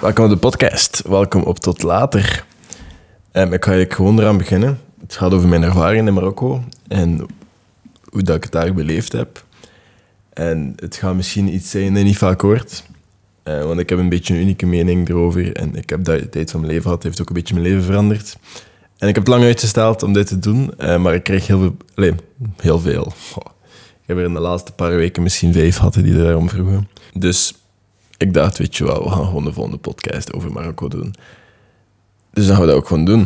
Welkom op de podcast. Welkom op Tot Later. Um, ik ga eigenlijk gewoon eraan beginnen. Het gaat over mijn ervaring in Marokko en hoe dat ik het daar beleefd heb. En het gaat misschien iets zijn dat niet vaak hoort. Uh, want ik heb een beetje een unieke mening erover. En ik heb dat de tijd van mijn leven gehad. Heeft ook een beetje mijn leven veranderd. En ik heb het lang uitgesteld om dit te doen. Uh, maar ik kreeg heel veel... Allez, heel veel. Ik heb er in de laatste paar weken misschien vijf hadden die daarom vroegen. Dus ik dacht, weet je wel, we gaan gewoon de volgende podcast over Marokko doen. Dus dan gaan we dat ook gewoon doen.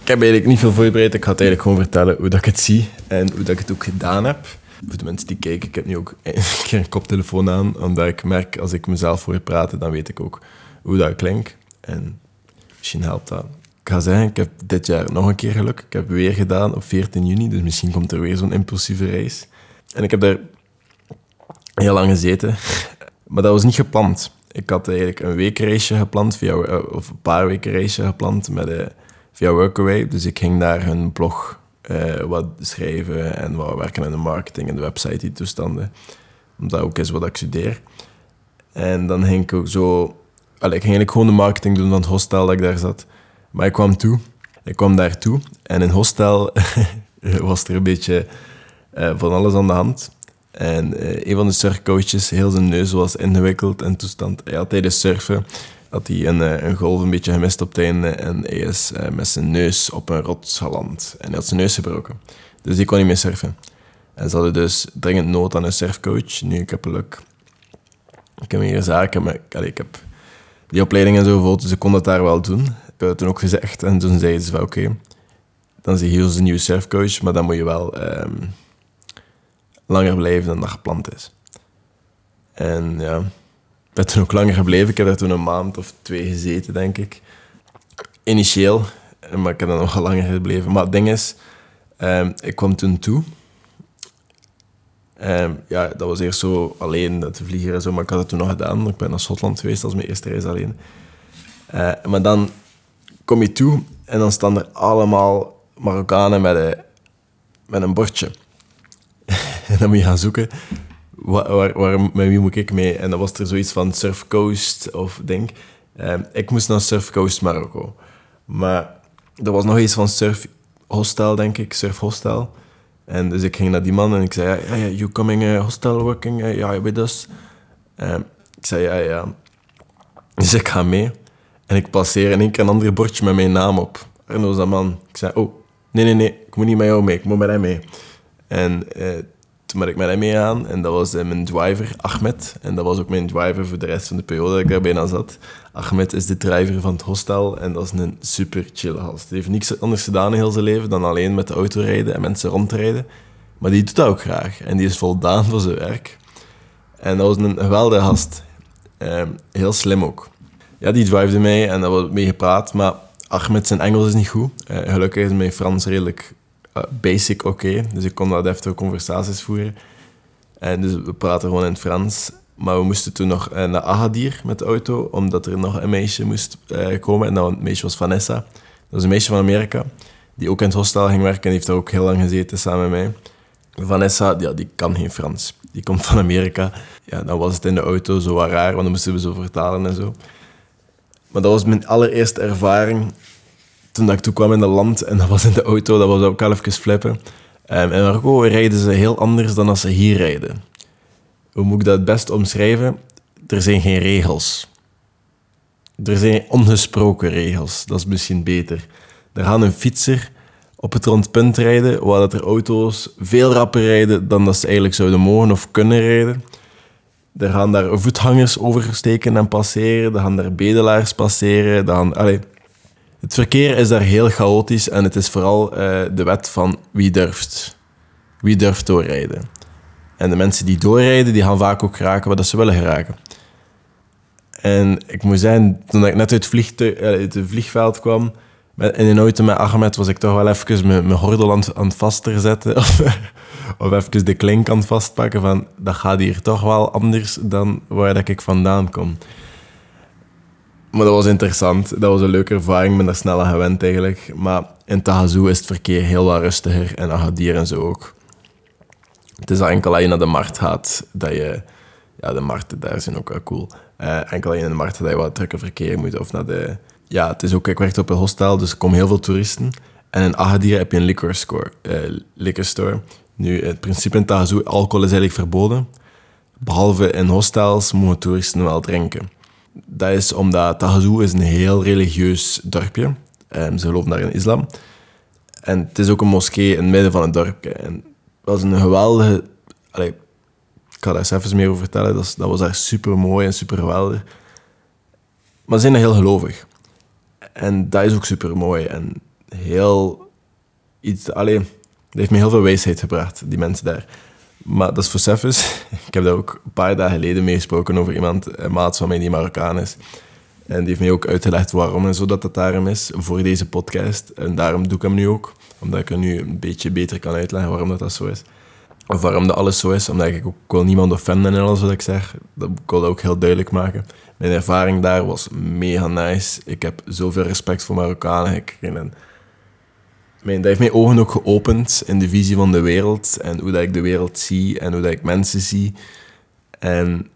Ik heb eigenlijk niet veel voorbereid. Ik ga het eigenlijk gewoon vertellen hoe dat ik het zie en hoe dat ik het ook gedaan heb. Voor de mensen die kijken, ik heb nu ook een keer een koptelefoon aan, omdat ik merk als ik mezelf hoor praten, dan weet ik ook hoe dat klinkt. En misschien helpt dat. Ik ga zeggen, ik heb dit jaar nog een keer geluk. Ik heb weer gedaan op 14 juni, dus misschien komt er weer zo'n impulsieve reis. En ik heb daar heel lang gezeten. Maar dat was niet gepland. Ik had eigenlijk een weekreisje gepland, via, eh, of een paar weken reisje gepland met, uh, via Workaway. Dus ik ging daar hun blog uh, wat schrijven en wat werken aan de marketing en de website, die toestanden. Omdat ook is wat ik studeer. En dan ging ik ook zo... Ik ging eigenlijk gewoon de marketing doen van het hostel dat ik daar zat. Maar ik kwam toe. Ik kwam daar toe. En in hostel was er een beetje van alles aan de hand. En uh, een van de surfcoaches, heel zijn neus was ingewikkeld en toestand. Hij had tijdens surfen had hij een, uh, een golf een beetje gemist op het einde en hij is uh, met zijn neus op een rots geland. En hij had zijn neus gebroken. Dus die kon niet meer surfen. En ze hadden dus dringend nood aan een surfcoach. Nu, ik heb geluk. Ik heb hier zaken, maar ik heb die opleiding en zo gevolgd, dus ik kon dat daar wel doen. Ik heb het toen ook gezegd en toen zeiden ze van oké, dan zie je hier een nieuwe surfcoach, maar dan moet je wel... Um, langer blijven dan dat gepland is. En ja, ik ben toen ook langer gebleven. Ik heb er toen een maand of twee gezeten, denk ik. Initieel, maar ik heb dan nog langer gebleven. Maar het ding is, um, ik kwam toen toe. Um, ja, dat was eerst zo alleen te vliegen en zo, maar ik had het toen nog gedaan. Ik ben naar Schotland geweest als mijn eerste reis alleen. Uh, maar dan kom je toe en dan staan er allemaal Marokkanen met een, met een bordje. En dan moet je gaan zoeken, waar, waar, met wie moet ik mee? En dan was er zoiets van Surf Coast of denk. Ehm, ik moest naar Surf Coast Marokko. Maar er was nog iets van Surf Hostel, denk ik, Surf Hostel. En dus ik ging naar die man en ik zei, ja, ja you coming uh, hostel working uh, yeah, with us? Um, ik zei, ja, ja. Dus ik ga mee. En ik passeer in één keer een ander bordje met mijn naam op. Arno is dat man. Ik zei, oh, nee, nee, nee, ik moet niet met jou mee, ik moet met hem mee. En uh, toen ben ik met hem mee aan en dat was eh, mijn driver, Ahmed. En dat was ook mijn driver voor de rest van de periode dat ik daar bijna zat. Ahmed is de driver van het hostel en dat is een super chill gast. Hij heeft niks anders gedaan in heel zijn leven dan alleen met de auto rijden en mensen rondrijden. Maar die doet dat ook graag en die is voldaan voor zijn werk. En dat was een geweldige gast. Ehm, heel slim ook. Ja, die drivede mij en daar was mee gepraat, maar Ahmed zijn Engels is niet goed. Uh, gelukkig is mijn Frans redelijk eh, basic oké. Dus ik kon dat even conversaties voeren. En dus we praten gewoon in het Frans. Maar we moesten toen nog uh, naar Agadir met de auto, omdat er nog een meisje moest uh, komen. En dat meisje was Vanessa. Dat was een meisje van Amerika, die ook in het hostel ging werken en die heeft daar ook heel lang gezeten samen met mij. Vanessa, ja, die kan geen Frans. Die komt van Amerika. Ja, dan was het in de auto zo raar, want dan moesten we zo vertalen en zo. Maar dat was mijn allereerste ervaring toen ik kwam in het land en dat was in de auto, dat was ook al even flippen. Um, in Marokko rijden ze heel anders dan als ze hier rijden. Hoe moet ik dat het best omschrijven? Er zijn geen regels. Er zijn ongesproken regels. Dat is misschien beter. Er gaat een fietser op het rondpunt rijden, waar dat er auto's veel rapper rijden dan dat ze eigenlijk zouden mogen of kunnen rijden. Er gaan daar voethangers oversteken en passeren. Er gaan daar bedelaars passeren. Er gaan, allez, het verkeer is daar heel chaotisch en het is vooral uh, de wet van wie durft. Wie durft doorrijden. En de mensen die doorrijden, die gaan vaak ook raken wat ze willen geraken. En ik moet zeggen, toen ik net uit, het vliegveld kwam, in een auto met Ahmed, was ik toch wel even mijn, gordel aan, aan het vaster zetten. Of, of even de klink aan het vastpakken van, dat gaat hier toch wel anders dan waar dat ik vandaan kom. Maar dat was interessant. Dat was een leuke ervaring. Ik ben daar sneller gewend eigenlijk. Maar in Tahazou is het verkeer heel wat rustiger. En Agadir en zo ook. Het is enkel als je naar de markt gaat, dat je... Ja, de markten daar zijn ook wel cool. Uh, enkel in de markt dat je wat drukke verkeer moet. Of naar de... Ja, het is ook... Ik werkte op een hostel, dus er komen heel veel toeristen. En in Agadir heb je een liquor, score, uh, liquor store. Nu, het principe in Tahazou, alcohol is eigenlijk verboden. Behalve in hostels mogen toeristen wel drinken. Dat is omdat Tahazou is een heel religieus dorpje. Um, ze geloven daar in islam. En het is ook een moskee in het midden van het dorpje. En dat was een geweldige... Allee, ik ga daar eens meer over vertellen. Dat, was daar super mooi en super geweldig. Maar ze zijn heel gelovig. En dat is ook super mooi. En heel iets. Allee, dat heeft me heel veel wijsheid gebracht, die mensen daar. Maar dat is voor Cephus. Ik heb daar ook een paar dagen geleden mee gesproken over iemand, een maat van mij die Marokkaan is. En die heeft mij ook uitgelegd waarom en zo dat daarom is voor deze podcast. En daarom doe ik hem nu ook. Omdat ik er nu een beetje beter kan uitleggen waarom dat, dat zo is. Of waarom dat alles zo is. Omdat ik ook ik wil niemand offenden en alles wat ik zeg. Dat, ik wil dat ook heel duidelijk maken. Mijn ervaring daar was mega nice. Ik heb zoveel respect voor Marokkanen gekregen. Mijn, dat heeft mijn ogen ook geopend in de visie van de wereld. En hoe dat ik de wereld zie en hoe dat ik mensen zie. En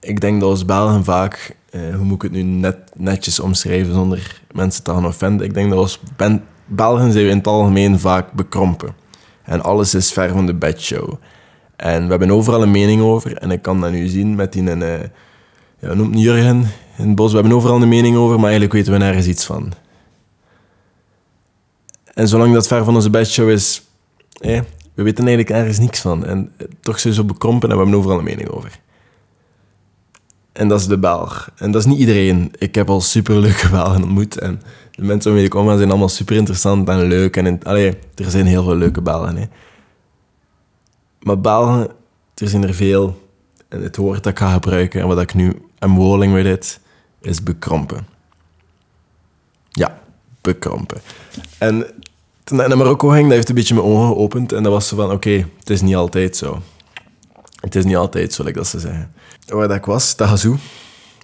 ik denk dat als Belgen vaak, eh, hoe moet ik het nu net, netjes omschrijven zonder mensen te gaan offenden. Ik denk dat als Belgen zijn we in het algemeen vaak bekrompen. En alles is ver van de bedshow. En we hebben overal een mening over. En ik kan dat nu zien met die... Uh, ja, noemt Jurgen in het bos. We hebben overal een mening over, maar eigenlijk weten we nergens iets van. En zolang dat ver van onze bedshow is, eh, we weten eigenlijk ergens niks van. En toch zijn ze zo bekrompen en we hebben overal een mening over. En dat is de Belg. En dat is niet iedereen. Ik heb al superleuke Belgen ontmoet. En de mensen waarmee ik omga zijn allemaal super interessant en leuk. En allee, er zijn heel veel leuke Belgen. Maar Belgen, er zijn er veel. En het woord dat ik ga gebruiken en wat ik nu am rolling with it, is bekrompen. Ja, En toen ik naar Marokko ging, dat heeft een beetje mijn ogen geopend. En dat was zo van, oké, het is niet altijd zo. Het is niet altijd zo, like dat ze zeggen. Waar dat ik was, Tahazou.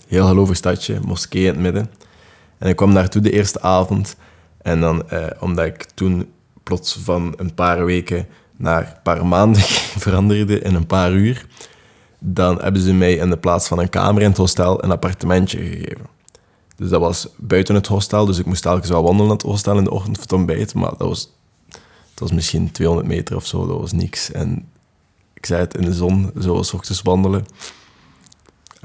Heel gelovig stadje, moskee in het midden. En ik kwam naartoe de eerste avond. En dan, eh, omdat ik toen plots van een paar weken naar een paar maanden veranderde in een paar uur, dan hebben ze mij in de plaats van een kamer in het hostel een appartementje gegeven. Dus dat was buiten het hostel, dus ik moest telkens wel wandelen naar het hostel in de ochtend voor het ontbijt, maar dat was, dat was misschien 200 meter of zo, dat was niks. En ik zei het in de zon, zoals ochtends wandelen.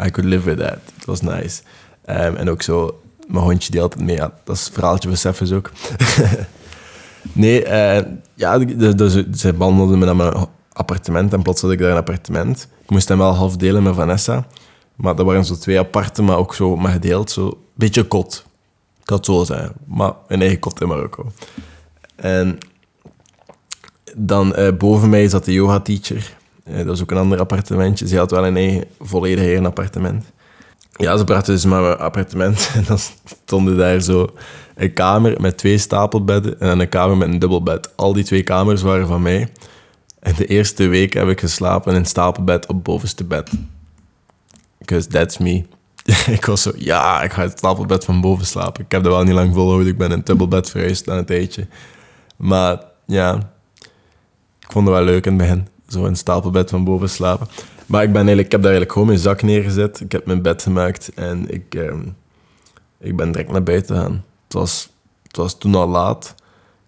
I could live with that. Het was nice. Um, en ook zo, mijn hondje die altijd mee had. Dat is het verhaaltje van Sefus ook. nee, uh, ja, dus, ze wandelden me naar mijn appartement en plots had ik daar een appartement. Ik moest hem wel half delen met Vanessa. Maar dat waren zo twee aparte, maar ook zo maar gedeeld. Zo beetje kot. Ik had zo zijn. Maar een eigen kot in Marokko. En dan uh, boven mij zat de yoga-teacher. Uh, dat was ook een ander appartementje. Ze had wel een eigen, volledig eigen appartement. Ja, ze brachten dus mijn appartement. En dan stonden daar zo een kamer met twee stapelbedden en een kamer met een dubbelbed. Al die twee kamers waren van mij. En de eerste week heb ik geslapen in een stapelbed op bovenste bed. Because that's me. ik was zo, ja, ik ga het stapelbed van boven slapen. Ik heb dat wel niet lang volgehouden. Ik ben in een dubbelbed verhuisd aan het tijdje. Maar ja, ik vond het wel leuk in het begin. Zo in stapelbed van boven slapen. Maar ik, ben eigenlijk, ik heb daar eigenlijk gewoon mijn zak neergezet. Ik heb mijn bed gemaakt en ik, eh, ik ben direct naar buiten gegaan. Het was, het was toen al laat.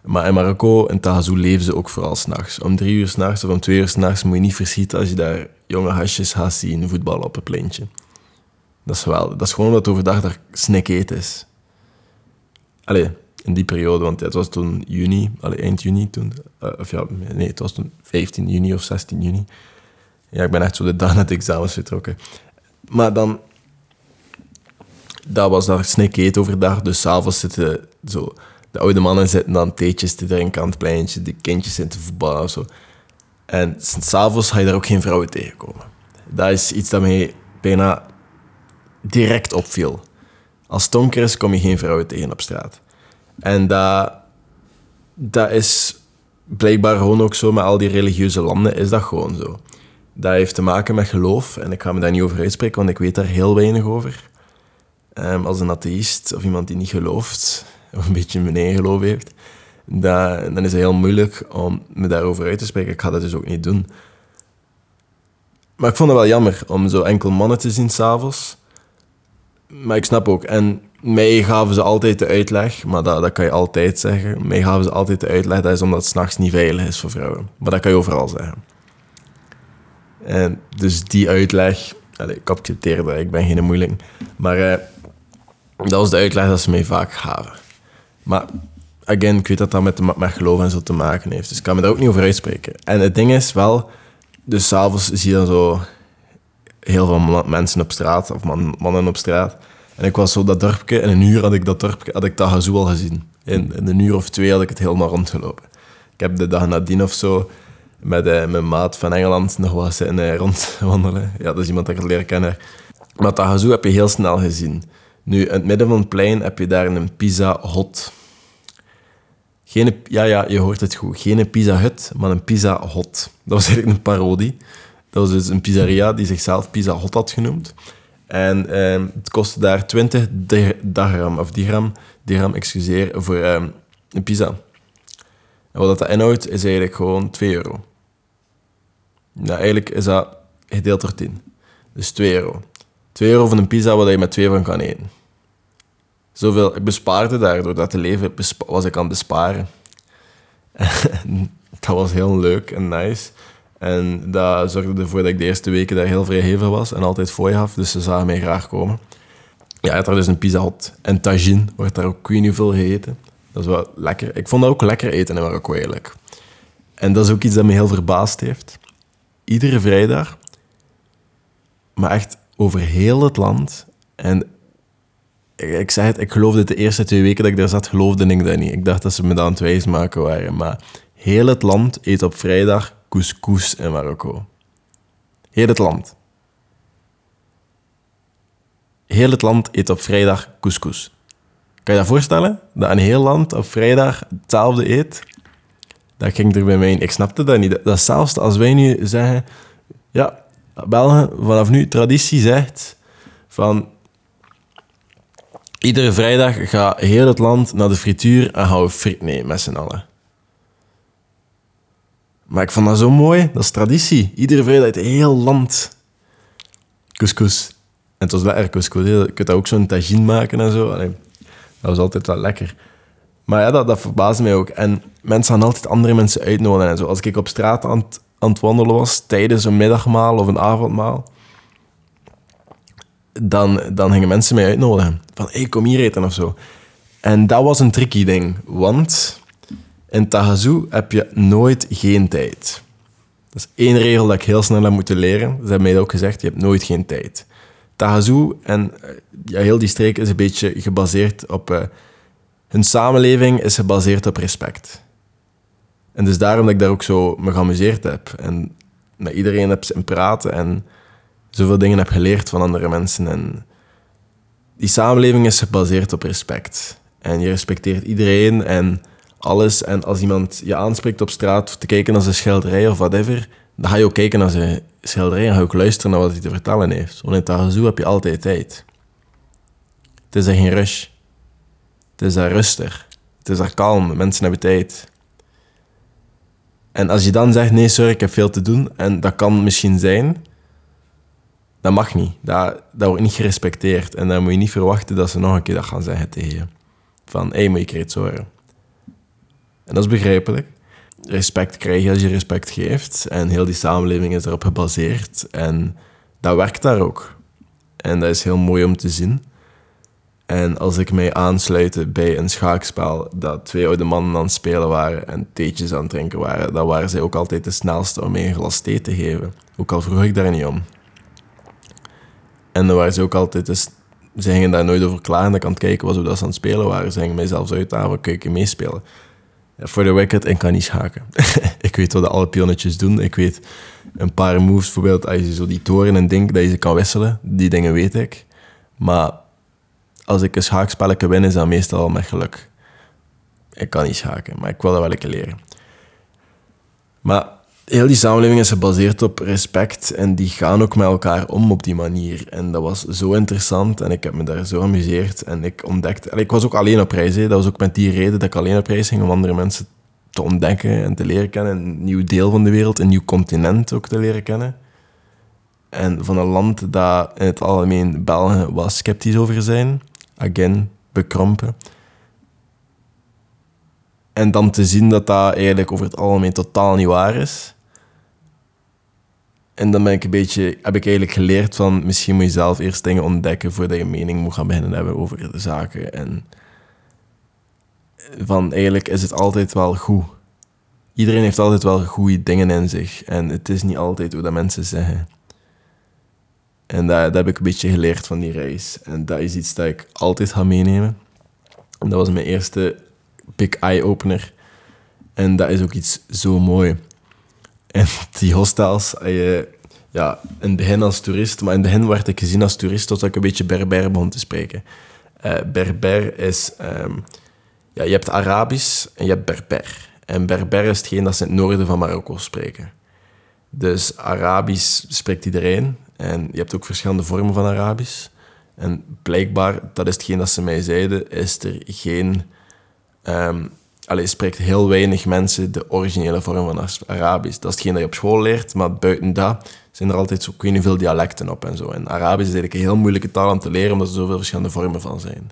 Maar in Marokko, in Tahazou, leven ze ook vooral s'nachts. Om drie uur s'nachts of om twee uur s'nachts moet je niet verschieten als je daar jonge hasjes gaat zien voetballen op een pleintje. Dat is, wel, dat is gewoon omdat overdag daar snack is. Allee, in die periode, want het was toen juni, allee, eind juni toen. Uh, of ja, nee, het was toen 15 juni of 16 juni. Ja, ik ben echt zo de dag net examens vertrokken. Maar dan... Dat was daar snack overdag, dus s'avonds zitten zo... De oude mannen zitten dan theetjes te drinken aan het pleintje, de kindjes zitten te voetballen of zo. En s'avonds ga je daar ook geen vrouwen tegenkomen. Dat is iets dat mij bijna direct opviel. Als donker is, kom je geen vrouwen tegen op straat. En dat, dat is blijkbaar gewoon ook zo met al die religieuze landen, is dat gewoon zo. Dat heeft te maken met geloof en ik ga me daar niet over uitspreken, want ik weet daar heel weinig over. Um, als een atheïst of iemand die niet gelooft, of een beetje eigen geloof heeft, dat, dan is het heel moeilijk om me daarover uit te spreken. Ik ga dat dus ook niet doen. Maar ik vond het wel jammer om zo enkel mannen te zien s'avonds. Maar ik snap ook. En mij gaven ze altijd de uitleg, maar dat, dat kan je altijd zeggen. Mij gaven ze altijd de uitleg dat is omdat het s'nachts niet veilig is voor vrouwen. Maar dat kan je overal zeggen. En dus die uitleg, allez, ik accepteer dat, ik ben geen moeilijk. Maar eh, dat was de uitleg dat ze mij vaak gaven. Maar again, ik weet dat dat met, met geloof en zo te maken heeft. Dus ik kan me daar ook niet over uitspreken. En het ding is wel, dus s'avonds zie je dan zo heel veel mensen op straat, of man, mannen op straat. En ik was zo dat dorpje, in een uur had ik dat dorpje, had ik dat al gezien. In, in een uur of twee had ik het helemaal rondgelopen. Ik heb de dag nadien of zo met uh, mijn maat van Engeland nog wat zitten uh, rondwandelen. Ja, dat is iemand dat ik leren kennen. Maar Tagazu heb je heel snel gezien. Nu, in het midden van het plein heb je daar een Pizza Hot. Geen, ja, ja, je hoort het goed. Geen Pizza Hut, maar een Pizza Hot. Dat was eigenlijk een parodie. Dat was dus een pizzeria die zichzelf Pizza Hot had genoemd. En eh, het kostte daar 20 dirham, of dirham, dirham excuseer, voor eh, een pizza. En wat dat inhoudt, is eigenlijk gewoon 2 euro. Nou, eigenlijk is dat gedeeld door 10. Dus 2 euro. 2 euro voor een pizza waar je met twee van kan eten. Zoveel, ik bespaarde daar, door dat te leven was ik aan besparen. dat was heel leuk en nice. En dat zorgde ervoor dat ik de eerste weken daar heel vrijgevig was en altijd fooi gaf. Dus ze zagen mij graag komen. Ja, ik had dus een pizza hot. En tagine wordt daar ook niet veel gegeten. Dat is wel lekker. Ik vond dat ook lekker eten in Marokko eigenlijk. En dat is ook iets dat me heel verbaasd heeft. Iedere vrijdag, maar echt over heel het land. En ik, zei het, ik geloofde het de eerste twee weken dat ik daar zat, geloofde ik dat niet. Ik dacht dat ze me dat aan het wijs maken waren. Maar heel het land eet op vrijdag couscous in Marokko. Heel het land. Heel het land eet op vrijdag couscous. Kan je dat voorstellen? Dat een heel land op vrijdag hetzelfde eet? Dat ging er bij mij in. Ik snapte dat niet. Dat zelfs als wij nu zeggen... Ja, Belgen, vanaf nu traditie zegt van... Iedere vrijdag gaat heel het land naar de frituur en gaan we friet nemen met z'n allen. Maar ik vond dat zo mooi. Dat is traditie. Iedere vrijdag uit heel land. Couscous. En het was lekker couscous. Je kunt ook zo'n tagine maken en zo. dat was altijd wel lekker. Maar ja, dat, dat verbaasde mij ook. En mensen gaan altijd andere mensen uitnodigen en zo. Als ik op straat aan het, aan het wandelen was, tijdens een middagmaal of een avondmaal, dan, dan gingen mensen mij uitnodigen. Van, hey, kom hier eten of zo. En dat was een tricky ding. Want in Tagazu heb je nooit geen tijd. Dat is één regel dat ik heel snel heb moeten leren. Ze hebben mij ook gezegd, je hebt nooit geen tijd. Tagazu en eh, ja, heel die streek is een beetje gebaseerd op... Uh, hun samenleving is gebaseerd op respect. En dus daarom dat ik daar ook zo me geamuseerd heb. En met iedereen heb in praten en zoveel dingen heb geleerd van andere mensen. En die samenleving is gebaseerd op respect. En je respecteert iedereen en alles. En als iemand je aanspreekt op straat te kijken naar zijn schilderij of whatever, dan ga je ook kijken naar zijn schilderij en ga je ook luisteren naar wat hij te vertellen heeft. Want in Tagazu heb je altijd tijd. Het is er geen rush. Het is daar rustig. Het is daar kalm. Mensen hebben tijd. En als je dan zegt, nee, sorry, ik heb veel te doen, en dat kan misschien zijn, dat mag niet. Dat, dat wordt niet gerespecteerd. En dan moet je niet verwachten dat ze nog een keer dat gaan zeggen tegen je. Van, hé, hey, moet je iets horen. En dat is begrijpelijk. Respect krijg je als je respect geeft. En heel die samenleving is erop gebaseerd. En dat werkt daar ook. En dat is heel mooi om te zien. En als ik mij aansluitte bij een schaakspel dat twee oude mannen aan het spelen waren en theetjes aan het drinken waren, dan waren zij ook altijd de snelste om mij een glas thee te geven. Ook al vroeg ik daar niet om. En dan waren ze ook altijd... Dus, ze gingen daar nooit over klaar en ik aan het kijken was hoe dat ze aan het spelen waren. Ze gingen mij zelfs uitdagen, kun je meespelen? Voor de wicket, ik kan niet schaken. ik weet wat alle pionnetjes doen. Ik weet een paar moves, bijvoorbeeld als je zo die toren en ding, dat je ze kan wisselen. Die dingen weet ik. Maar als ik een schaakspelletje win, is dat meestal met geluk. Ik kan niet schaken, maar ik wil dat wel een leren. Maar heel die samenleving is gebaseerd op respect en die gaan ook met elkaar om op die manier. En dat was zo interessant en ik heb me daar zo amuseerd en ik ontdekte... ik was ook alleen op reis, dat was ook met die reden dat ik alleen op reis ging om andere mensen te ontdekken en te leren kennen. Een nieuw deel van de wereld, een nieuw continent ook te leren kennen. En van een land dat in het algemeen Belgen was sceptisch over zijn. Again, bekrompen. En dan te zien dat dat eigenlijk over het algemeen totaal niet waar is. En dan ben ik een beetje, heb ik eigenlijk geleerd van misschien moet je zelf eerst dingen ontdekken voordat je mening moet gaan beginnen hebben over de zaken. En van eigenlijk is het altijd wel goed. Iedereen heeft altijd wel goede dingen in zich. En het is niet altijd hoe dat mensen zeggen. En dat, heb ik een beetje geleerd van die reis. En dat is iets dat ik altijd ga meenemen. En dat was mijn eerste big eye-opener. En dat is ook iets zo mooi. En die hostels, je, ja, in het begin als toerist, maar in het begin werd ik gezien als toerist totdat ik een beetje Berber begon te spreken. Uh, Berber is, um, ja, je hebt Arabisch en je hebt Berber. En Berber is hetgeen dat ze in het noorden van Marokko spreken. Dus Arabisch spreekt iedereen. En je hebt ook verschillende vormen van Arabisch. En blijkbaar, dat is hetgeen dat ze mij zeiden, is er geen... Um, allee, spreekt heel weinig mensen de originele vorm van Arabisch. Dat is hetgeen dat je op school leert, maar buiten dat zijn er altijd zo, ik veel dialecten op en zo. En Arabisch is eigenlijk een heel moeilijke taal om te leren, omdat er zoveel verschillende vormen van zijn.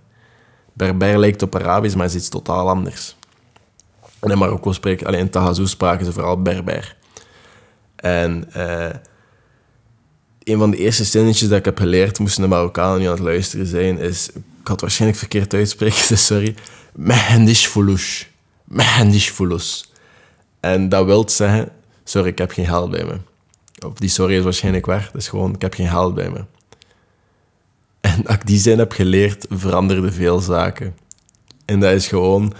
Berber lijkt op Arabisch, maar is iets totaal anders. En in Marokko spreken, alleen in Tahazou spraken ze vooral Berber. En uh, een van de eerste zinnetjes dat ik heb geleerd, moesten de Marokkanen niet aan het luisteren zijn, is, ik had waarschijnlijk verkeerd uitspreken, sorry, mehendish fulush. Fulus. En dat wil zeggen, sorry, ik heb geen geld bij me. Of die sorry is waarschijnlijk waar, dus gewoon, ik heb geen geld bij me. En als ik die zin heb geleerd, veranderde veel zaken. En dat is gewoon,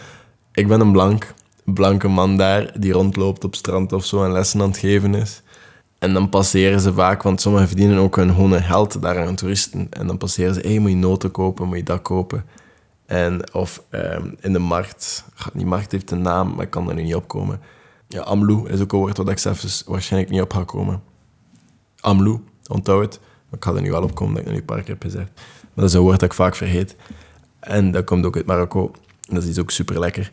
ik ben een blank, blanke man daar, die rondloopt op strand of zo en lessen aan het geven is. En dan passeren ze vaak, want sommigen verdienen ook hun gewone geld daar aan toeristen. En dan passeren ze, hé, moet je noten kopen, moet je dat kopen. En, of um, in de markt, die markt heeft een naam, maar ik kan er nu niet op komen. Ja, Amlou is ook een woord wat ik zelf waarschijnlijk niet op ga komen. Amlou, onthoud het. Maar ik ga er nu wel op komen, dat ik het nu een paar keer heb gezegd. Maar dat is een woord dat ik vaak vergeet. En dat komt ook uit Marokko. Dat is ook super lekker.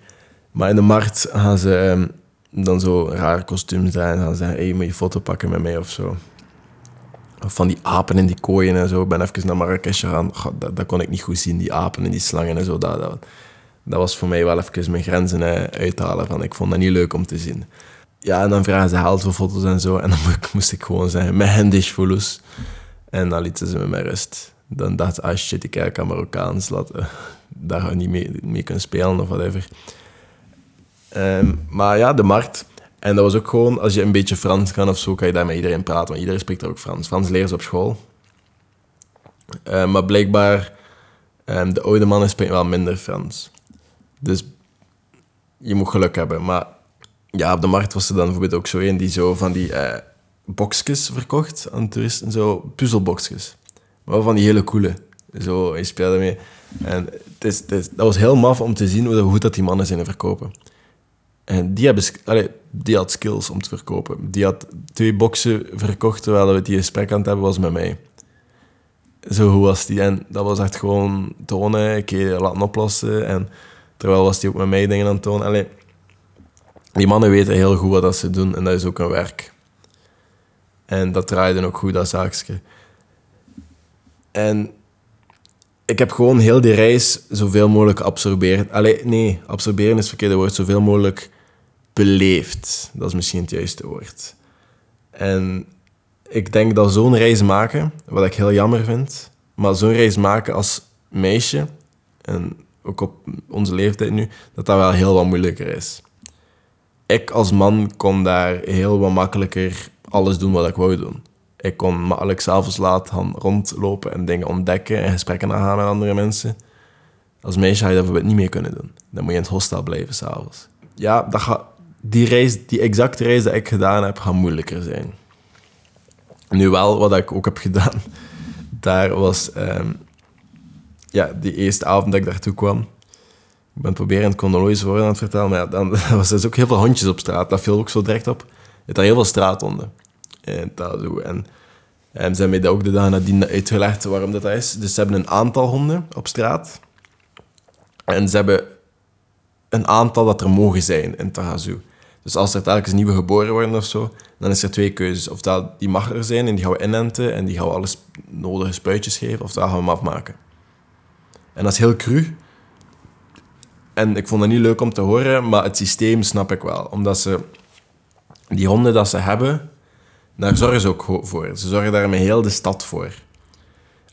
Maar in de markt gaan ze um, dan zo rare kostuums draaien. En gaan zeggen, hey, moet je foto pakken met mij of zo. Van die apen in die kooien en zo. Ik ben even naar Marrakesh gegaan. dat, dat, kon ik niet goed zien, die apen en die slangen en zo. Dat, dat, dat was voor mij wel even mijn grenzen uithalen. Van, ik vond dat niet leuk om te zien. Ja, en dan vragen ze geld voor foto's en zo. En dan moest ik gewoon zeggen, met handish voelus. En dan lieten ze me met rust. Dan dacht ik, ah shit, ik kijk aan Marokkaans. Laat, uh, daar ga je niet mee, mee kunnen spelen of whatever. Um, maar ja, de markt. En dat was ook gewoon, als je een beetje Frans kan of zo, kan je daar met iedereen praten. Want iedereen spreekt er ook Frans. Frans leren op school. Uh, maar blijkbaar, um, de oude mannen spreken wel minder Frans. Dus je moet geluk hebben. Maar ja, op de markt was er dan bijvoorbeeld ook zo een die zo van die uh, boxjes verkocht aan toeristen. Zo puzzelboxjes. Maar van die hele coole. Zo, je speelde mee. En het is, het is, dat was heel maf om te zien hoe goed dat die mannen zijn verkopen. En die, hebben, allee, die had skills om te verkopen. Die had twee boxen verkocht terwijl we die gesprek aan het hebben was met mij. Zo hoe was die. En dat was echt gewoon tonen, een keer laten oplossen. En terwijl was die ook met mij dingen aan het tonen. Allee, die mannen weten heel goed wat dat ze doen en dat is ook een werk. En dat draaide ook goed, dat zaakje. En ik heb gewoon heel die reis zoveel mogelijk absorberen. Allee, nee, absorberen is het verkeerde woord. Zoveel mogelijk beleefd. Dat is misschien het juiste woord. En ik denk dat zo'n reis maken, wat ik heel jammer vind, maar zo'n reis maken als meisje, en ook op onze leeftijd nu, dat dat wel heel wat moeilijker is. Ik als man kon daar heel wat makkelijker alles doen wat ik wou doen. Ik kon makkelijk s'avonds laat rondlopen en dingen ontdekken en gesprekken aangaan met andere mensen. Als meisje had je dat bijvoorbeeld niet meer kunnen doen. Dan moet je in het hostel blijven s'avonds. Ja, dat gaat, die, reis, die exacte reis die ik gedaan heb, gaat moeilijker zijn. Nu wel, wat ik ook heb gedaan, daar was... Um, ja, die eerste avond dat ik daartoe kwam, ik ben proberen het chronologisch worden aan het vertellen, maar dan was er dus ook heel veel hondjes op straat. Dat viel ook zo direct op. Hebt daar heel veel straathonden. En, dat, en, en ze hebben mij ook de dag nadien uitgelegd waarom dat is. Dus ze hebben een aantal honden op straat. En ze hebben een aantal dat er mogen zijn in Tagazu. Dus als er telkens nieuwe geboren worden of zo, dan is er twee keuzes. Oftewel, die mag er zijn en die gaan we inenten en die gaan we alle nodige spuitjes geven, oftewel gaan we hem afmaken. En dat is heel cru. En ik vond dat niet leuk om te horen, maar het systeem snap ik wel. Omdat ze die honden dat ze hebben, daar zorgen ze ook voor. Ze zorgen daar met heel de stad voor.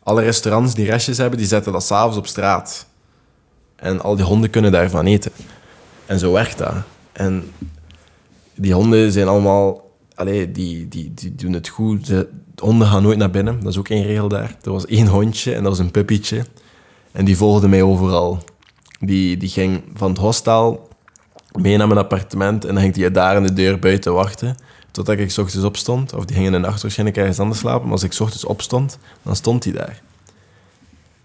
Alle restaurants die restjes hebben, die zetten dat s'avonds op straat. En al die honden kunnen daarvan eten. En zo werkt dat. En die honden zijn allemaal... Allee, die, die, die doen het goed. De honden gaan nooit naar binnen. Dat is ook één regel daar. Er was één hondje en dat was een puppietje. En die volgde mij overal. Die, die ging van het hostel mee naar mijn appartement en dan ging hij daar in de deur buiten wachten. Totdat ik s ochtends opstond. Of die ging in de nacht waarschijnlijk ergens anders slapen. Maar als ik s ochtends opstond, dan stond hij daar.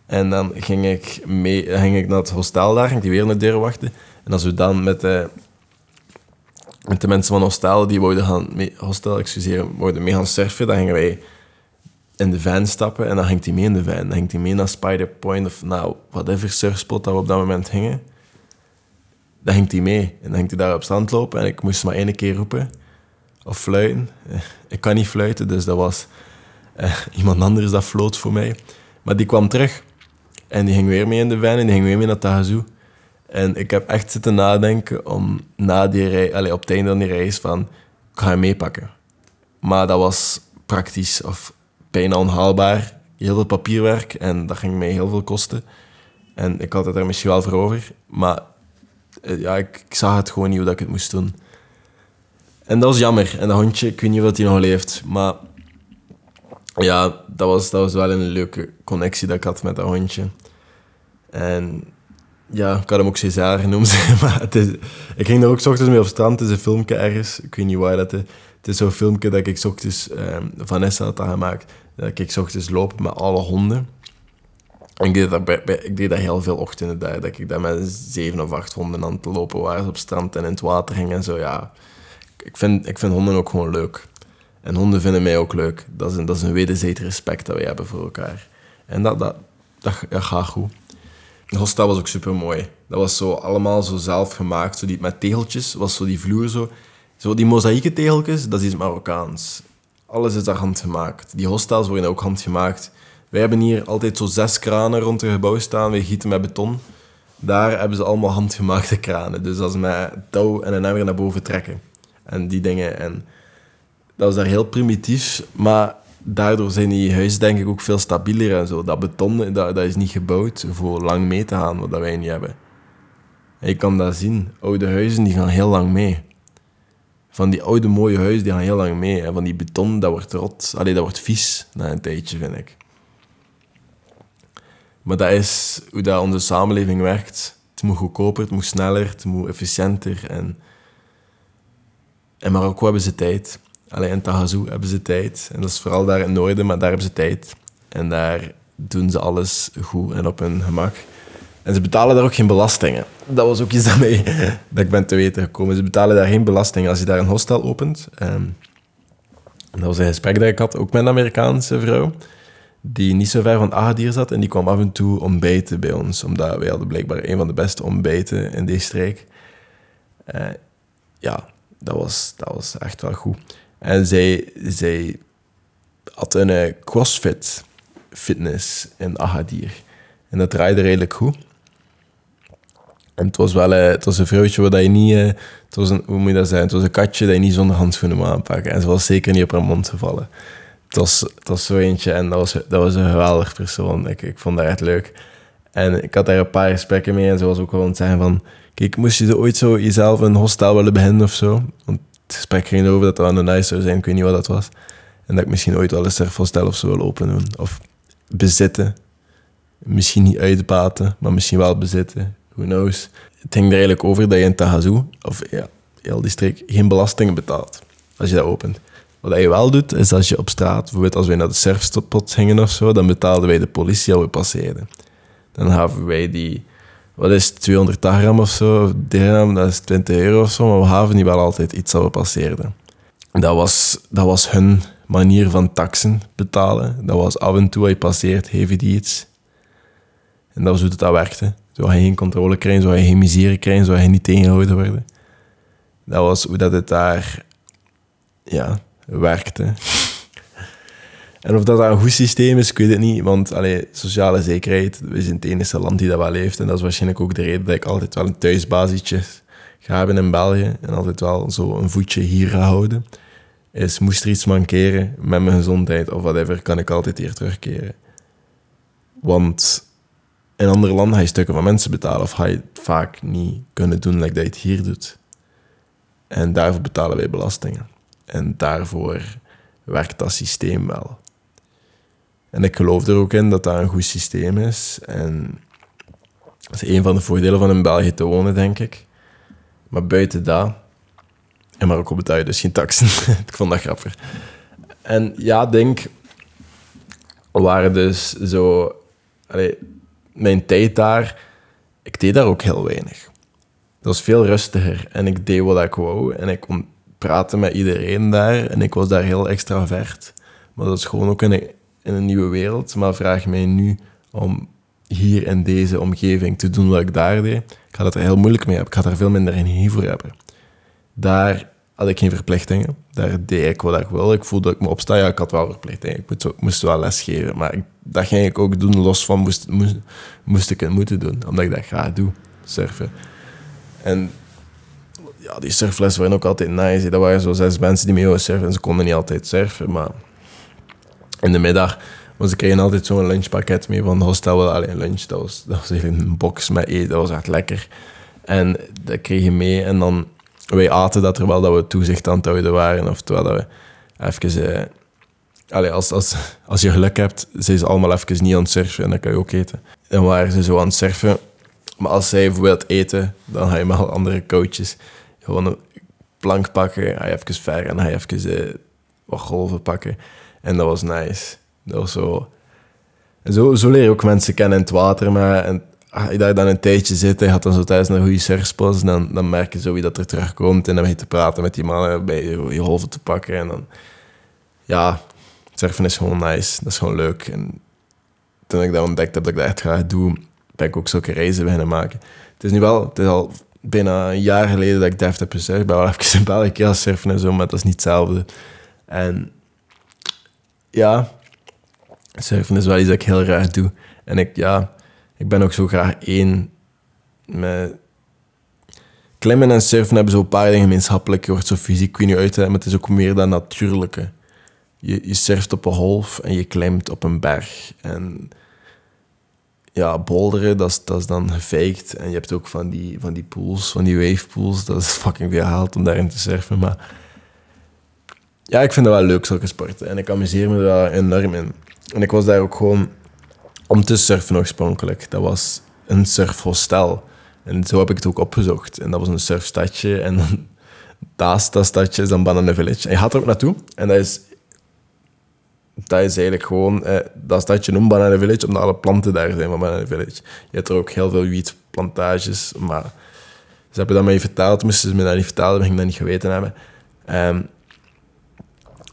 En dan ging ik, mee, ging ik naar het hostel daar, ging die weer in de deur wachten. En als we dan met met de mensen van hostel, die wouden gaan, mee, hostel, excuseer, wouden mee gaan surfen, dan gingen wij in de van stappen en dan ging hij mee in de van. Dan ging hij mee naar Spider Point of nou, whatever surfspot dat we op dat moment gingen. Dan ging hij mee. En dan ging hij daar op strand lopen en ik moest maar één keer roepen. Of fluiten. Ik kan niet fluiten, dus dat was eh, iemand anders dat floot voor mij. Maar die kwam terug. En die ging weer mee in de van en die ging weer mee naar Tahazoo. En ik heb echt zitten nadenken om na die rij, allez, op het einde van die reis van, ik ga hem meepakken. Maar dat was praktisch of bijna onhaalbaar. Heel veel papierwerk en dat ging mij heel veel kosten. En ik had het er misschien wel voor over. Maar eh, ja, ik, ik zag het gewoon niet hoe dat ik het moest doen. En dat was jammer. En dat hondje, ik weet niet of hij nog leeft. Maar ja, dat was, dat was wel een leuke connectie dat ik had met dat hondje. En ja, ik had hem ook César genoemd. maar het is, ik ging daar ook s ochtends mee op strand. Het is een filmpje ergens. Ik weet niet waar dat is. Het is zo'n filmpje dat ik s ochtends... Um, Vanessa had dat gemaakt. Dat ik s ochtends loop met alle honden. En ik deed dat, ik deed dat heel veel ochtenden daar. Dat ik daar met zeven of acht honden aan te lopen was op strand en in het water ging en zo. Ja, ik vind, ik vind honden ook gewoon leuk. En honden vinden mij ook leuk. Dat is een, dat is een wederzijds respect dat we hebben voor elkaar. En dat, dat, dat, dat gaat goed. Het hostel was ook super mooi. Dat was zo allemaal zo zelf gemaakt. Zo die, met tegeltjes was zo die vloer zo. Zo die mozaïeke tegeltjes, dat is iets Marokkaans. Alles is daar handgemaakt. Die hostels worden ook handgemaakt. Wij hebben hier altijd zo zes kranen rond het gebouw staan. We gieten met beton. Daar hebben ze allemaal handgemaakte kranen. Dus dat is met touw en een emmer naar boven trekken. En die dingen. En dat was daar heel primitief. Maar daardoor zijn die huizen denk ik ook veel stabieler en zo. Dat beton, dat, dat is niet gebouwd voor lang mee te gaan, wat wij niet hebben. En je kan dat zien. Oude huizen, die gaan heel lang mee. Van die oude mooie huizen, die gaan heel lang mee. Van die beton, dat wordt rot. Allee, dat wordt vies na een tijdje, vind ik. Maar dat is hoe dat onze samenleving werkt. Het moet goedkoper, het moet sneller, het moet efficiënter. En in Marokko hebben ze tijd. Alleen in Tahazou hebben ze tijd. En dat is vooral daar in het noorden, maar daar hebben ze tijd. En daar doen ze alles goed en op hun gemak. En ze betalen daar ook geen belastingen. Dat was ook iets dat, dat ik ben te weten gekomen. Ze betalen daar geen belasting als je daar een hostel opent. Um, dat was een gesprek dat ik had, ook met een Amerikaanse vrouw, die niet zo ver van Agadir zat. En die kwam af en toe ontbijten bij ons, omdat wij hadden blijkbaar een van de beste ontbijten in deze streek. Uh, ja, dat was, dat was echt wel goed. En zij, zij had een uh, crossfit fitness in Agadir. En dat draaide redelijk goed. En het was wel uh, het was een vrouwtje waar je niet... Uh, het was hoe moet je dat zeggen? Het was een katje dat je niet zonder handschoenen moet aanpakken. En ze was zeker niet op haar mond gevallen. Het was, het was zo eentje en dat was, dat was een geweldig persoon. Ik, ik vond dat echt leuk. En ik had daar een paar gesprekken mee en ze was ook gewoon aan het zeggen van... Kijk, moest je ooit zo jezelf een hostel willen beginnen of zo? Het gesprek ging over dat dat aan nice zou zijn, ik weet niet wat dat was. En dat ik misschien ooit wel een surfhostel of zo wil openen. Of bezitten. Misschien niet uitbaten, maar misschien wel bezitten. Who knows. Het ging er eigenlijk over dat je in Tahazoo, of ja, heel die streek, geen belastingen betaalt als je dat opent. Wat je wel doet, is als je op straat, bijvoorbeeld als wij naar de surfspot gingen of zo, dan betaalden wij de politie al we passeerden. Dan gaven wij die wat is 200 gram of zo, dirham, dat is 20 euro of zo, maar we gaven die wel altijd iets dat we passeerden. Dat was, dat was hun manier van taxen betalen. Dat was af en toe, als je passeert, je die iets. En dat was hoe dat werkte. Zou je geen controle krijgen, zou je geen misère krijgen, zou je niet tegengehouden worden. Dat was hoe dat het daar ja, werkte. En of dat, een goed systeem is, ik weet het niet. Want allee, sociale zekerheid, we zijn het enige land die dat wel heeft. En dat is waarschijnlijk ook de reden dat ik altijd wel een thuisbasietje ga hebben in België. En altijd wel zo een voetje hier ga houden. Is, moest er iets mankeren met mijn gezondheid of whatever, kan ik altijd hier terugkeren. Want in andere landen ga je stukken van mensen betalen. Of ga je het vaak niet kunnen doen like dat je het hier doet. En daarvoor betalen wij belastingen. En daarvoor werkt dat systeem wel. En ik geloof er ook in dat dat een goed systeem is. En dat is een van de voordelen van in België te wonen, denk ik. Maar buiten dat... En Marokko betaal je dus geen taxen. ik vond dat grappig. En ja, denk... waren dus zo... Allee, mijn tijd daar... Ik deed daar ook heel weinig. Dat was veel rustiger. En ik deed wat ik wou. En ik kon praten met iedereen daar. En ik was daar heel extravert. Maar dat is gewoon ook een in een nieuwe wereld, maar vraag mij nu om hier in deze omgeving te doen wat ik daar deed, ik ga dat er heel moeilijk mee hebben. Ik ga daar veel minder energie voor hebben. Daar had ik geen verplichtingen. Daar deed ik wat ik wil. Ik voelde dat ik me opsta. Ja, ik had wel verplichtingen. Ik moest, wel lesgeven. Maar ik, dat ging ik ook doen, los van moest, moest, moest ik het moeten doen. Omdat ik dat graag doe, surfen. En ja, die surflessen waren ook altijd nice. Dat waren zo zes mensen die mee surfen. En ze konden niet altijd surfen, maar in de middag. Want ze kregen altijd zo'n lunchpakket mee van de hostel. Wel, alleen lunch, dat was, dat was een box met eten. Dat was echt lekker. En dat kreeg je mee. En dan, wij aten dat terwijl dat we toezicht aan het houden waren. Of dat we even... Eh, als, als, als je geluk hebt, zijn ze allemaal even niet aan het surfen. En dan kan je ook eten. En waren ze zo aan het surfen. Maar als zij bijvoorbeeld eten, dan ga je met andere coaches gewoon een plank pakken. Ga je even ver en dan ga je even uh, wat golven pakken. En dat was nice. Dat was zo... zo, zo leer je ook mensen kennen in het water. Maar en, als je daar dan een tijdje zit en je gaat dan zo thuis naar een goede surfspots, dan, dan merk je zo wie dat er terugkomt. En dan begin je te praten met die mannen, bij je, je golven te pakken. En dan... Ja, surfen is gewoon nice. Dat is gewoon leuk. En toen ik dat ontdekt heb dat ik dat echt graag doe, ben ik ook zulke reizen beginnen maken. Het is nu wel... Het is al bijna een jaar geleden dat ik Deft heb gesurfd. Ik ben wel even gaan surfen en zo, maar dat is niet hetzelfde. En ja, surfen is wel iets dat ik heel graag doe. En ik, ja, ik ben ook zo graag één met... Klimmen en surfen hebben zo een paar dingen gemeenschappelijk. Je wordt zo fysiek, kun je uit, maar het is ook meer dan natuurlijke. Je, je surft op een golf en je klimt op een berg. En ja, bolderen, dat is, dat is dan gefaked. En je hebt ook van die, van die pools, van die wave pools. Dat is fucking veel haalt om daarin te surfen. Maar ja, ik vind dat wel leuk, zulke sporten. En ik amuseer me daar enorm in. En ik was daar ook gewoon om te surfen oorspronkelijk. Dat was een surfhostel. En zo heb ik het ook opgezocht. En dat was een surfstadje. En dan dat stadje is dan Banana Village. En je gaat er ook naartoe. En dat is, dat is eigenlijk gewoon... Eh, dat stadje noemt Banana Village, omdat alle planten daar zijn van Banana Village. Je hebt er ook heel veel wietplantages, maar... Ze hebben dat mij verteld, moesten ze me dat niet vertellen, dan ging dat niet geweten hebben. Um,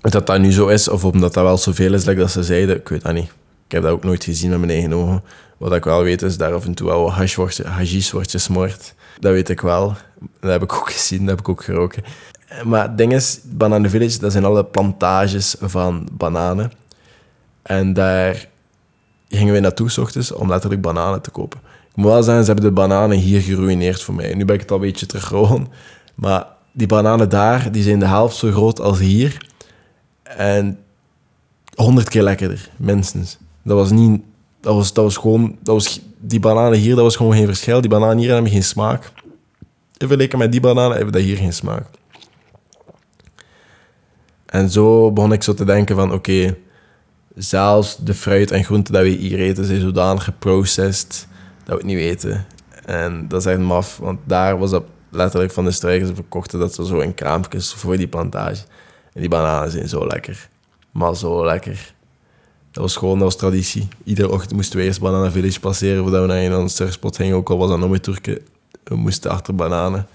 dat dat nu zo is, of omdat dat wel zoveel is, dat ze zeiden, ik weet dat niet. Ik heb dat ook nooit gezien met mijn eigen ogen. Wat ik wel weet is, daar af en toe wel hash wordt, hashish wordt gesmoord. Dat weet ik wel. Dat heb ik ook gezien, dat heb ik ook geroken. Maar het ding is, Banana Village, dat zijn alle plantages van bananen. En daar gingen we naartoe, s ochtends, om letterlijk bananen te kopen. Ik moet wel zeggen, ze hebben de bananen hier geruineerd voor mij. Nu ben ik het al een beetje terug Maar die bananen daar, die zijn de helft zo groot als hier. En honderd keer lekkerder, minstens. Dat was niet... Dat was, dat was gewoon... Dat was, die bananen hier, dat was gewoon geen verschil. Die bananen hier hebben geen smaak. In vergelijking met die bananen hebben dat hier geen smaak. En zo begon ik zo te denken van... Oké, zelfs de fruit en groenten dat we hier eten... zijn zodanig geprocessed dat we het niet weten. En dat is echt maf. Want daar was dat letterlijk van de strijkers verkochten... dat ze zo in kraampjes voor die plantage... Die bananen zijn zo lekker. Maar zo lekker. Dat was gewoon, dat was traditie. Iedere ochtend moesten we eerst Banana Village passeren voordat we naar een surfspot gingen. Ook al was dat nog met Turken. We moesten achter bananen.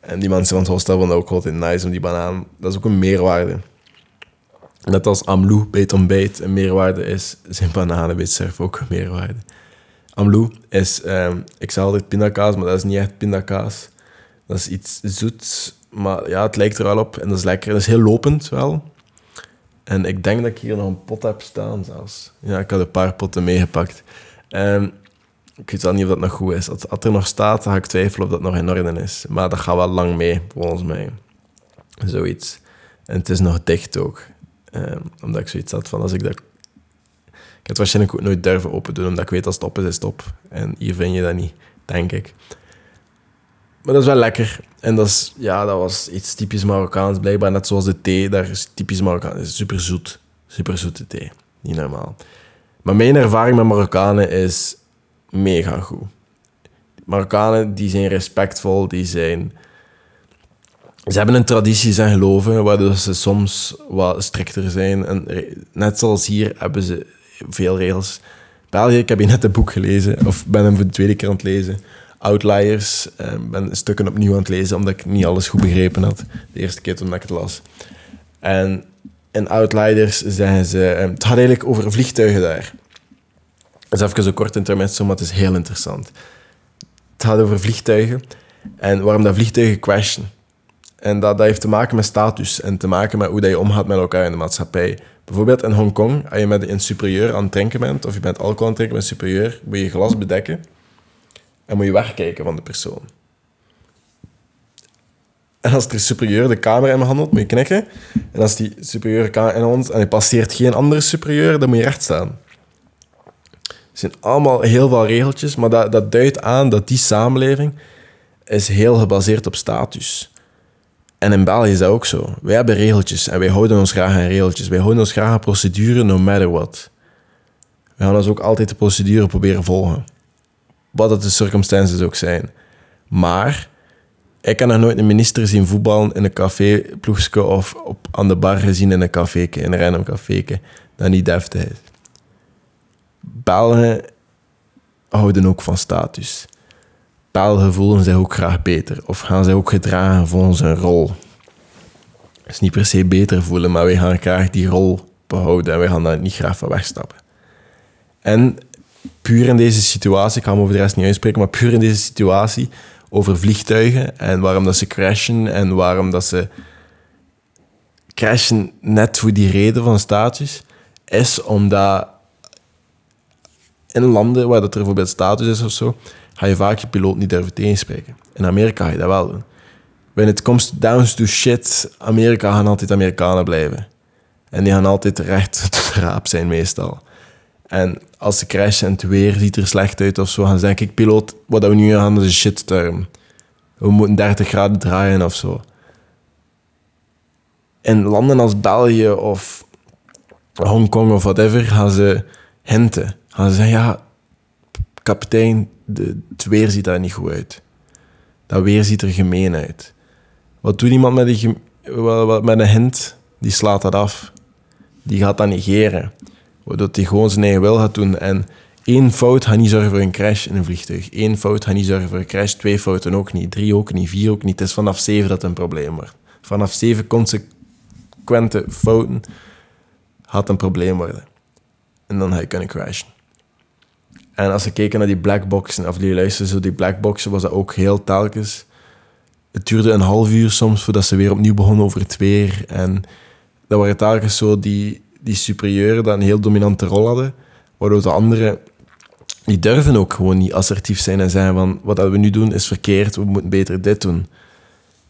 En die mensen van het hostel vonden ook altijd nice om die bananen. Dat is ook een meerwaarde. Net als Amlou bij het ontbijt een meerwaarde is, zijn bananen bij ook een meerwaarde. Amlou is, um, ik zei altijd pindakaas, maar dat is niet echt pindakaas. Dat is iets zoets, maar ja, het lijkt er wel op. En dat is lekker. Dat is heel lopend wel. En ik denk dat ik hier nog een pot heb staan zelfs. Ja, ik had een paar potten meegepakt. Um, ik weet wel niet of dat nog goed is. Als, als er nog staat, dan ga ik twijfelen of dat nog in orde is. Maar dat gaat wel lang mee, volgens mij. Zoiets. En het is nog dicht ook. Um, omdat ik zoiets had van, als ik dat... Ik had waarschijnlijk ook nooit durven open doen, omdat ik weet als het op is, is het op. En hier vind je dat niet, denk ik. Maar dat is wel lekker. En dat, is, ja, dat was iets typisch Marokkaans, blijkbaar. Net zoals de thee, daar is typisch Marokkaans. Super zoet. Super zoete thee. Niet normaal. Maar mijn ervaring met Marokkanen is mega goed. Marokkanen die zijn respectvol, die zijn... Ze hebben een traditie en geloven, waardoor ze soms wat strikter zijn. En net zoals hier hebben ze veel regels. België, ik heb hier net een boek gelezen, of ben hem voor de tweede keer aan het lezen. Outliers. Ik eh, ben stukken opnieuw aan het lezen, omdat ik niet alles goed begrepen had. De eerste keer toen ik het las. En in Outliers zeggen ze... Eh, het gaat eigenlijk over vliegtuigen daar. Dat is even zo kort intermezzo, maar het is heel interessant. Het gaat over vliegtuigen en waarom dat vliegtuigen crashen. En dat, dat heeft te maken met status en te maken met hoe dat je omgaat met elkaar in de maatschappij. Bijvoorbeeld in Hongkong, als je met een superieur aan het drinken bent, of je bent alcohol aan het drinken met een superieur, moet je je glas bedekken en moet je wegkijken van de persoon. En als de superieur de camera in hand moet je knikken. En als die superieur camera in hand en hij passeert geen andere superieur, dan moet je recht staan. Het zijn allemaal heel veel regeltjes, maar dat, dat duidt aan dat die samenleving is heel gebaseerd op status. En in België is dat ook zo. Wij hebben regeltjes en wij houden ons graag aan regeltjes. Wij houden ons graag aan procedure, no matter what. We gaan ons ook altijd de procedure proberen volgen. Wat dat de circumstances ook zijn. Maar ik heb nog nooit een minister zien voetballen in een café ploegske of op, aan de bar gezien in een café, in een random café, dat niet deftig is. Belgen houden ook van status. Belgen voelen zich ook graag beter of gaan zich ook gedragen volgens een rol. is niet per se beter voelen, maar wij gaan graag die rol behouden en wij gaan daar niet graag van wegstappen. En puur in deze situatie, ik ga hem over de rest niet uitspreken, maar puur in deze situatie over vliegtuigen en waarom dat ze crashen en waarom dat ze crashen net voor die reden van status, is omdat in landen waar dat er bijvoorbeeld status is of zo, ga je vaak je piloot niet durven tegenspreken. In Amerika ga je dat wel doen. When it comes down to shit, Amerika gaan altijd Amerikanen blijven. En die gaan altijd recht tot raap zijn meestal. En als ze crashen en het weer ziet er slecht uit of zo, gaan ze denken, ik piloot, wat we nu gaan, is een shit term. We moeten 30 graden draaien of zo. In landen als België of Hongkong of whatever gaan ze hinten. Gaan ze zeggen, ja, kapitein, de, het weer ziet daar niet goed uit. Dat weer ziet er gemeen uit. Wat doet iemand met een, met een hint? Die slaat dat af. Die gaat dat negeren. Waardoor hij gewoon zijn eigen wil gaat doen. En één fout gaat niet zorgen voor een crash in een vliegtuig. Eén fout gaat niet zorgen voor een crash. Twee fouten ook niet. Drie ook niet. Vier ook niet. Het is vanaf zeven dat het een probleem wordt. Vanaf zeven consequente fouten gaat een probleem worden. En dan ga je kunnen crashen. En als we kijken naar die blackboxen, of die luisteren zo die blackboxen, was dat ook heel telkens. Het duurde een half uur soms voordat ze weer opnieuw begonnen over het weer. En dat waren telkens zo die, die superieuren die een heel dominante rol hadden, waardoor de anderen die durven ook gewoon niet assertief zijn en zeggen van wat we nu doen is verkeerd, we moeten beter dit doen.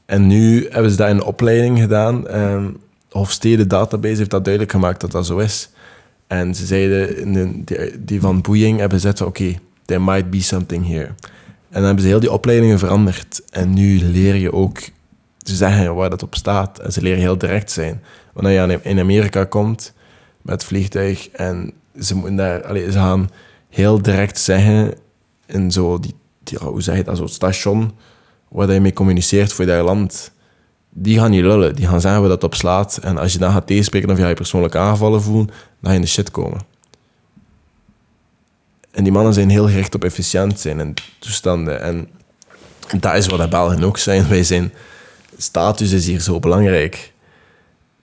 En nu hebben ze dat in de opleiding gedaan. En Hofstede Database heeft dat duidelijk gemaakt dat dat zo is. En ze zeiden, die, van Boeing hebben gezegd van oké, there might be something here. En dan hebben ze heel die opleidingen veranderd. En nu leer je ook te zeggen waar dat op staat. En ze leren heel direct zijn. Wanneer je in Amerika komt met vliegtuig en ze moeten daar, allez, ze gaan heel direct zeggen in zo die, die hoe zeg je dat, zo'n station waar je mee communiceert voor je land die gaan niet lullen. Die gaan zeggen waar dat op slaat. En als je dan gaat tegenspreken of je je persoonlijk aangevallen voelt, dan ga je in de shit komen. En die mannen zijn heel gericht op efficiënt zijn en toestanden. En dat is wat de Belgen ook zijn. Wij zijn... Status is hier zo belangrijk.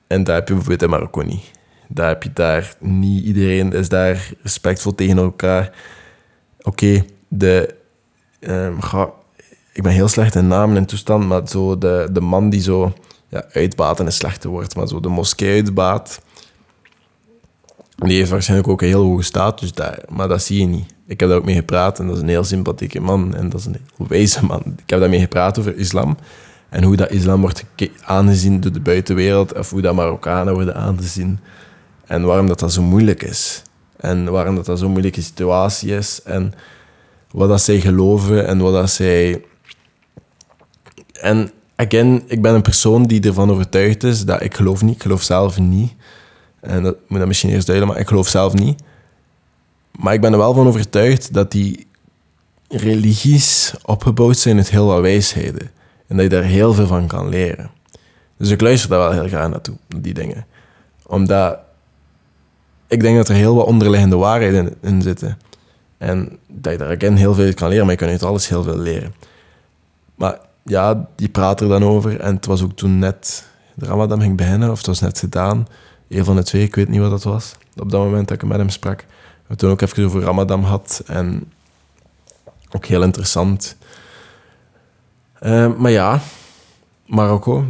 En dat heb je bijvoorbeeld in Marokko niet. Daar heb je daar niet iedereen is daar respectvol tegen elkaar. Oké, de... Um, ik ben heel slecht in namen en toestand, maar zo de, de man die zo ja, uitbaat en een slechte woord, maar zo de moskee uitbaat. Die heeft waarschijnlijk ook een heel hoge status daar, maar dat zie je niet. Ik heb daar ook mee gepraat en dat is een heel sympathieke man en dat is een heel wijze man. Ik heb daarmee gepraat over islam en hoe dat islam wordt aangezien door de buitenwereld of hoe dat Marokkanen worden aangezien en waarom dat, dat zo moeilijk is. En waarom dat, dat zo'n moeilijke situatie is en wat dat zij geloven en wat dat zij... En again, ik ben een persoon die ervan overtuigd is dat ik geloof niet, ik geloof zelf niet. En dat moet dat misschien eerst duiden, maar ik geloof zelf niet. Maar ik ben er wel van overtuigd dat die religies opgebouwd zijn uit heel wat wijsheden. En dat je daar heel veel van kan leren. Dus ik luister daar wel heel graag naartoe, die dingen. Omdat ik denk dat er heel wat onderliggende waarheden in, zitten. En dat je daar again heel veel kan leren, maar je kan uit alles heel veel leren. Maar ja, die praat er dan over. En het was ook toen net de Ramadan ging beginnen, of het was net gedaan. Een van de twee, ik weet niet wat dat was. Op dat moment dat ik met hem sprak. We toen ook even over Ramadan had. En ook heel interessant. Uh, maar ja, Marokko.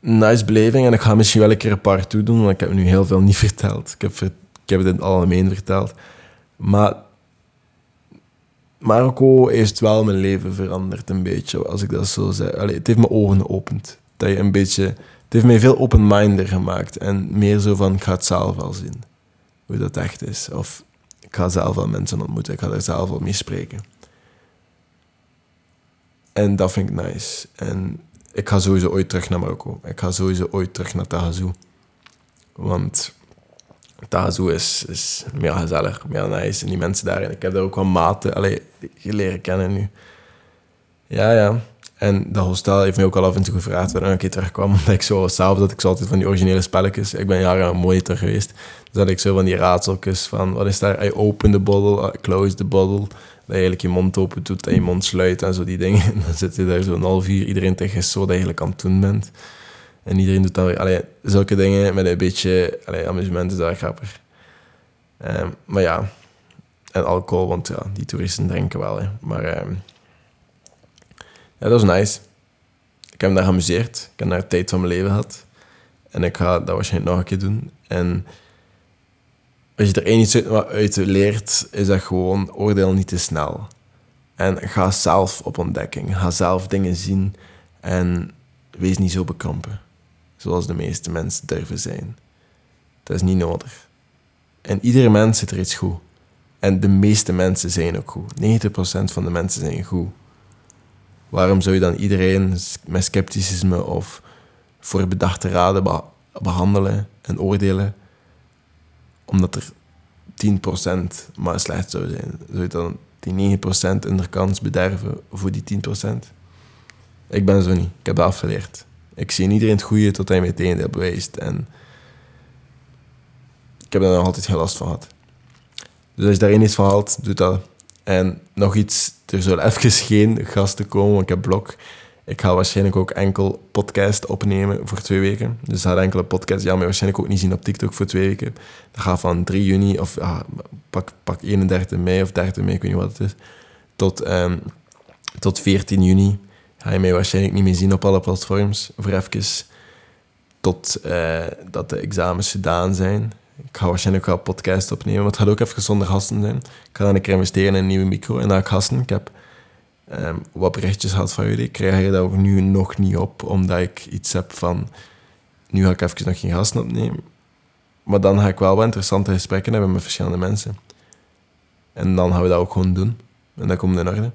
Nice beleving. En ik ga misschien wel een keer een paar toe doen, want ik heb nu heel veel niet verteld. Ik heb, ik heb het in het algemeen verteld. Maar Marokko heeft wel mijn leven veranderd een beetje, als ik dat zo zeg. Allee, het heeft mijn ogen geopend. Dat je een beetje, het heeft mij veel open-minder gemaakt. En meer zo van, ik ga het zelf wel zien. Hoe dat echt is. Of ik ga zelf wel mensen ontmoeten. Ik ga daar zelf wel mee spreken. En dat vind ik nice. En ik ga sowieso ooit terug naar Marokko. Ik ga sowieso ooit terug naar Tahazou. Want Tahazou is, is meer gezellig, meer nice. En die mensen daar. En ik heb daar ook wel maten leren kennen nu. Ja, ja. En dat hostel heeft mij ook al af en toe gevraagd wanneer ik keer terugkwam. Omdat ik zo zelf dat ik altijd van die originele spelletjes. Ik ben jaren een geweest. Dus dat ik zo van die raadseltjes van wat is daar? I open the bottle, I close the bottle. Dat eigenlijk je mond open doet en je mond sluit en zo die dingen. En dan zit je daar zo een half uur iedereen tegen zo dat je eigenlijk aan het doen bent. En iedereen doet weer allee, zulke dingen met een beetje allee, amusement is daar grappig. Um, maar ja, en alcohol, want ja, die toeristen drinken wel. Hè. Maar um, ja, dat was nice. Ik heb me daar geamuseerd. Ik heb daar tijd van mijn leven gehad. En ik ga dat waarschijnlijk nog een keer doen. En als je er één iets uit leert, is dat gewoon oordeel niet te snel. En ga zelf op ontdekking. Ga zelf dingen zien. En wees niet zo bekrompen. Zoals de meeste mensen durven zijn. Dat is niet nodig. En iedere mens zit er iets goed. En de meeste mensen zijn ook goed. 90% van de mensen zijn goed. Waarom zou je dan iedereen met scepticisme of voor bedachte raden behandelen en oordelen? Omdat er 10% maar slecht zou zijn. Zou je dan die 9% in de kans bederven voor die 10%? Ik ben zo niet. Ik heb dat afgeleerd. Ik zie iedereen het goede tot hij het tegendeel bewijst. En ik heb daar nog altijd heel last van gehad. Dus als je daarin iets van haalt, doe dat. En nog iets, er zullen even geen gasten komen, want ik heb blok. Ik ga waarschijnlijk ook enkel podcast opnemen voor twee weken. Dus dat enkele podcast, ja, maar waarschijnlijk ook niet zien op TikTok voor twee weken. Dat gaat van 3 juni, of pak, pak 31 mei of 30 mei, ik weet niet wat het is, tot, um, tot 14 juni ga je waarschijnlijk niet meer zien op alle platforms. Voor even tot uh, dat de examens gedaan zijn. Ik ga waarschijnlijk wel podcast opnemen, maar het gaat ook even zonder gasten zijn. Ik ga dan een keer investeren in een nieuwe micro en dan ik gasten. Ik heb um, wat berichtjes gehad van jullie. Ik krijg je dat ook nu nog niet op, omdat ik iets heb van... Nu ga ik even nog geen gasten opnemen. Maar dan ga ik wel wat interessante gesprekken hebben met verschillende mensen. En dan gaan we dat ook gewoon doen. En dat komt in orde.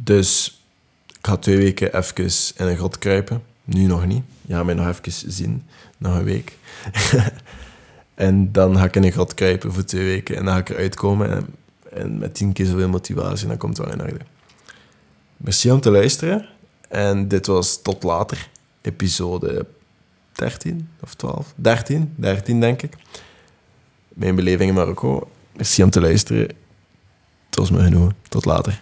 Dus ik ga twee weken even in een grot kruipen. Nu nog niet. Je gaat mij nog even zien. Nog een week. en dan ga ik in een grot kruipen voor twee weken. En dan ga ik eruit komen. En, en met tien keer zoveel motivatie. dan komt het wel in orde. Merci om te luisteren. En dit was Tot Later. Episode 13 of 12? 13. 13 denk ik. Mijn beleving in Marokko. Merci om te luisteren. Het was me genoeg. Tot later.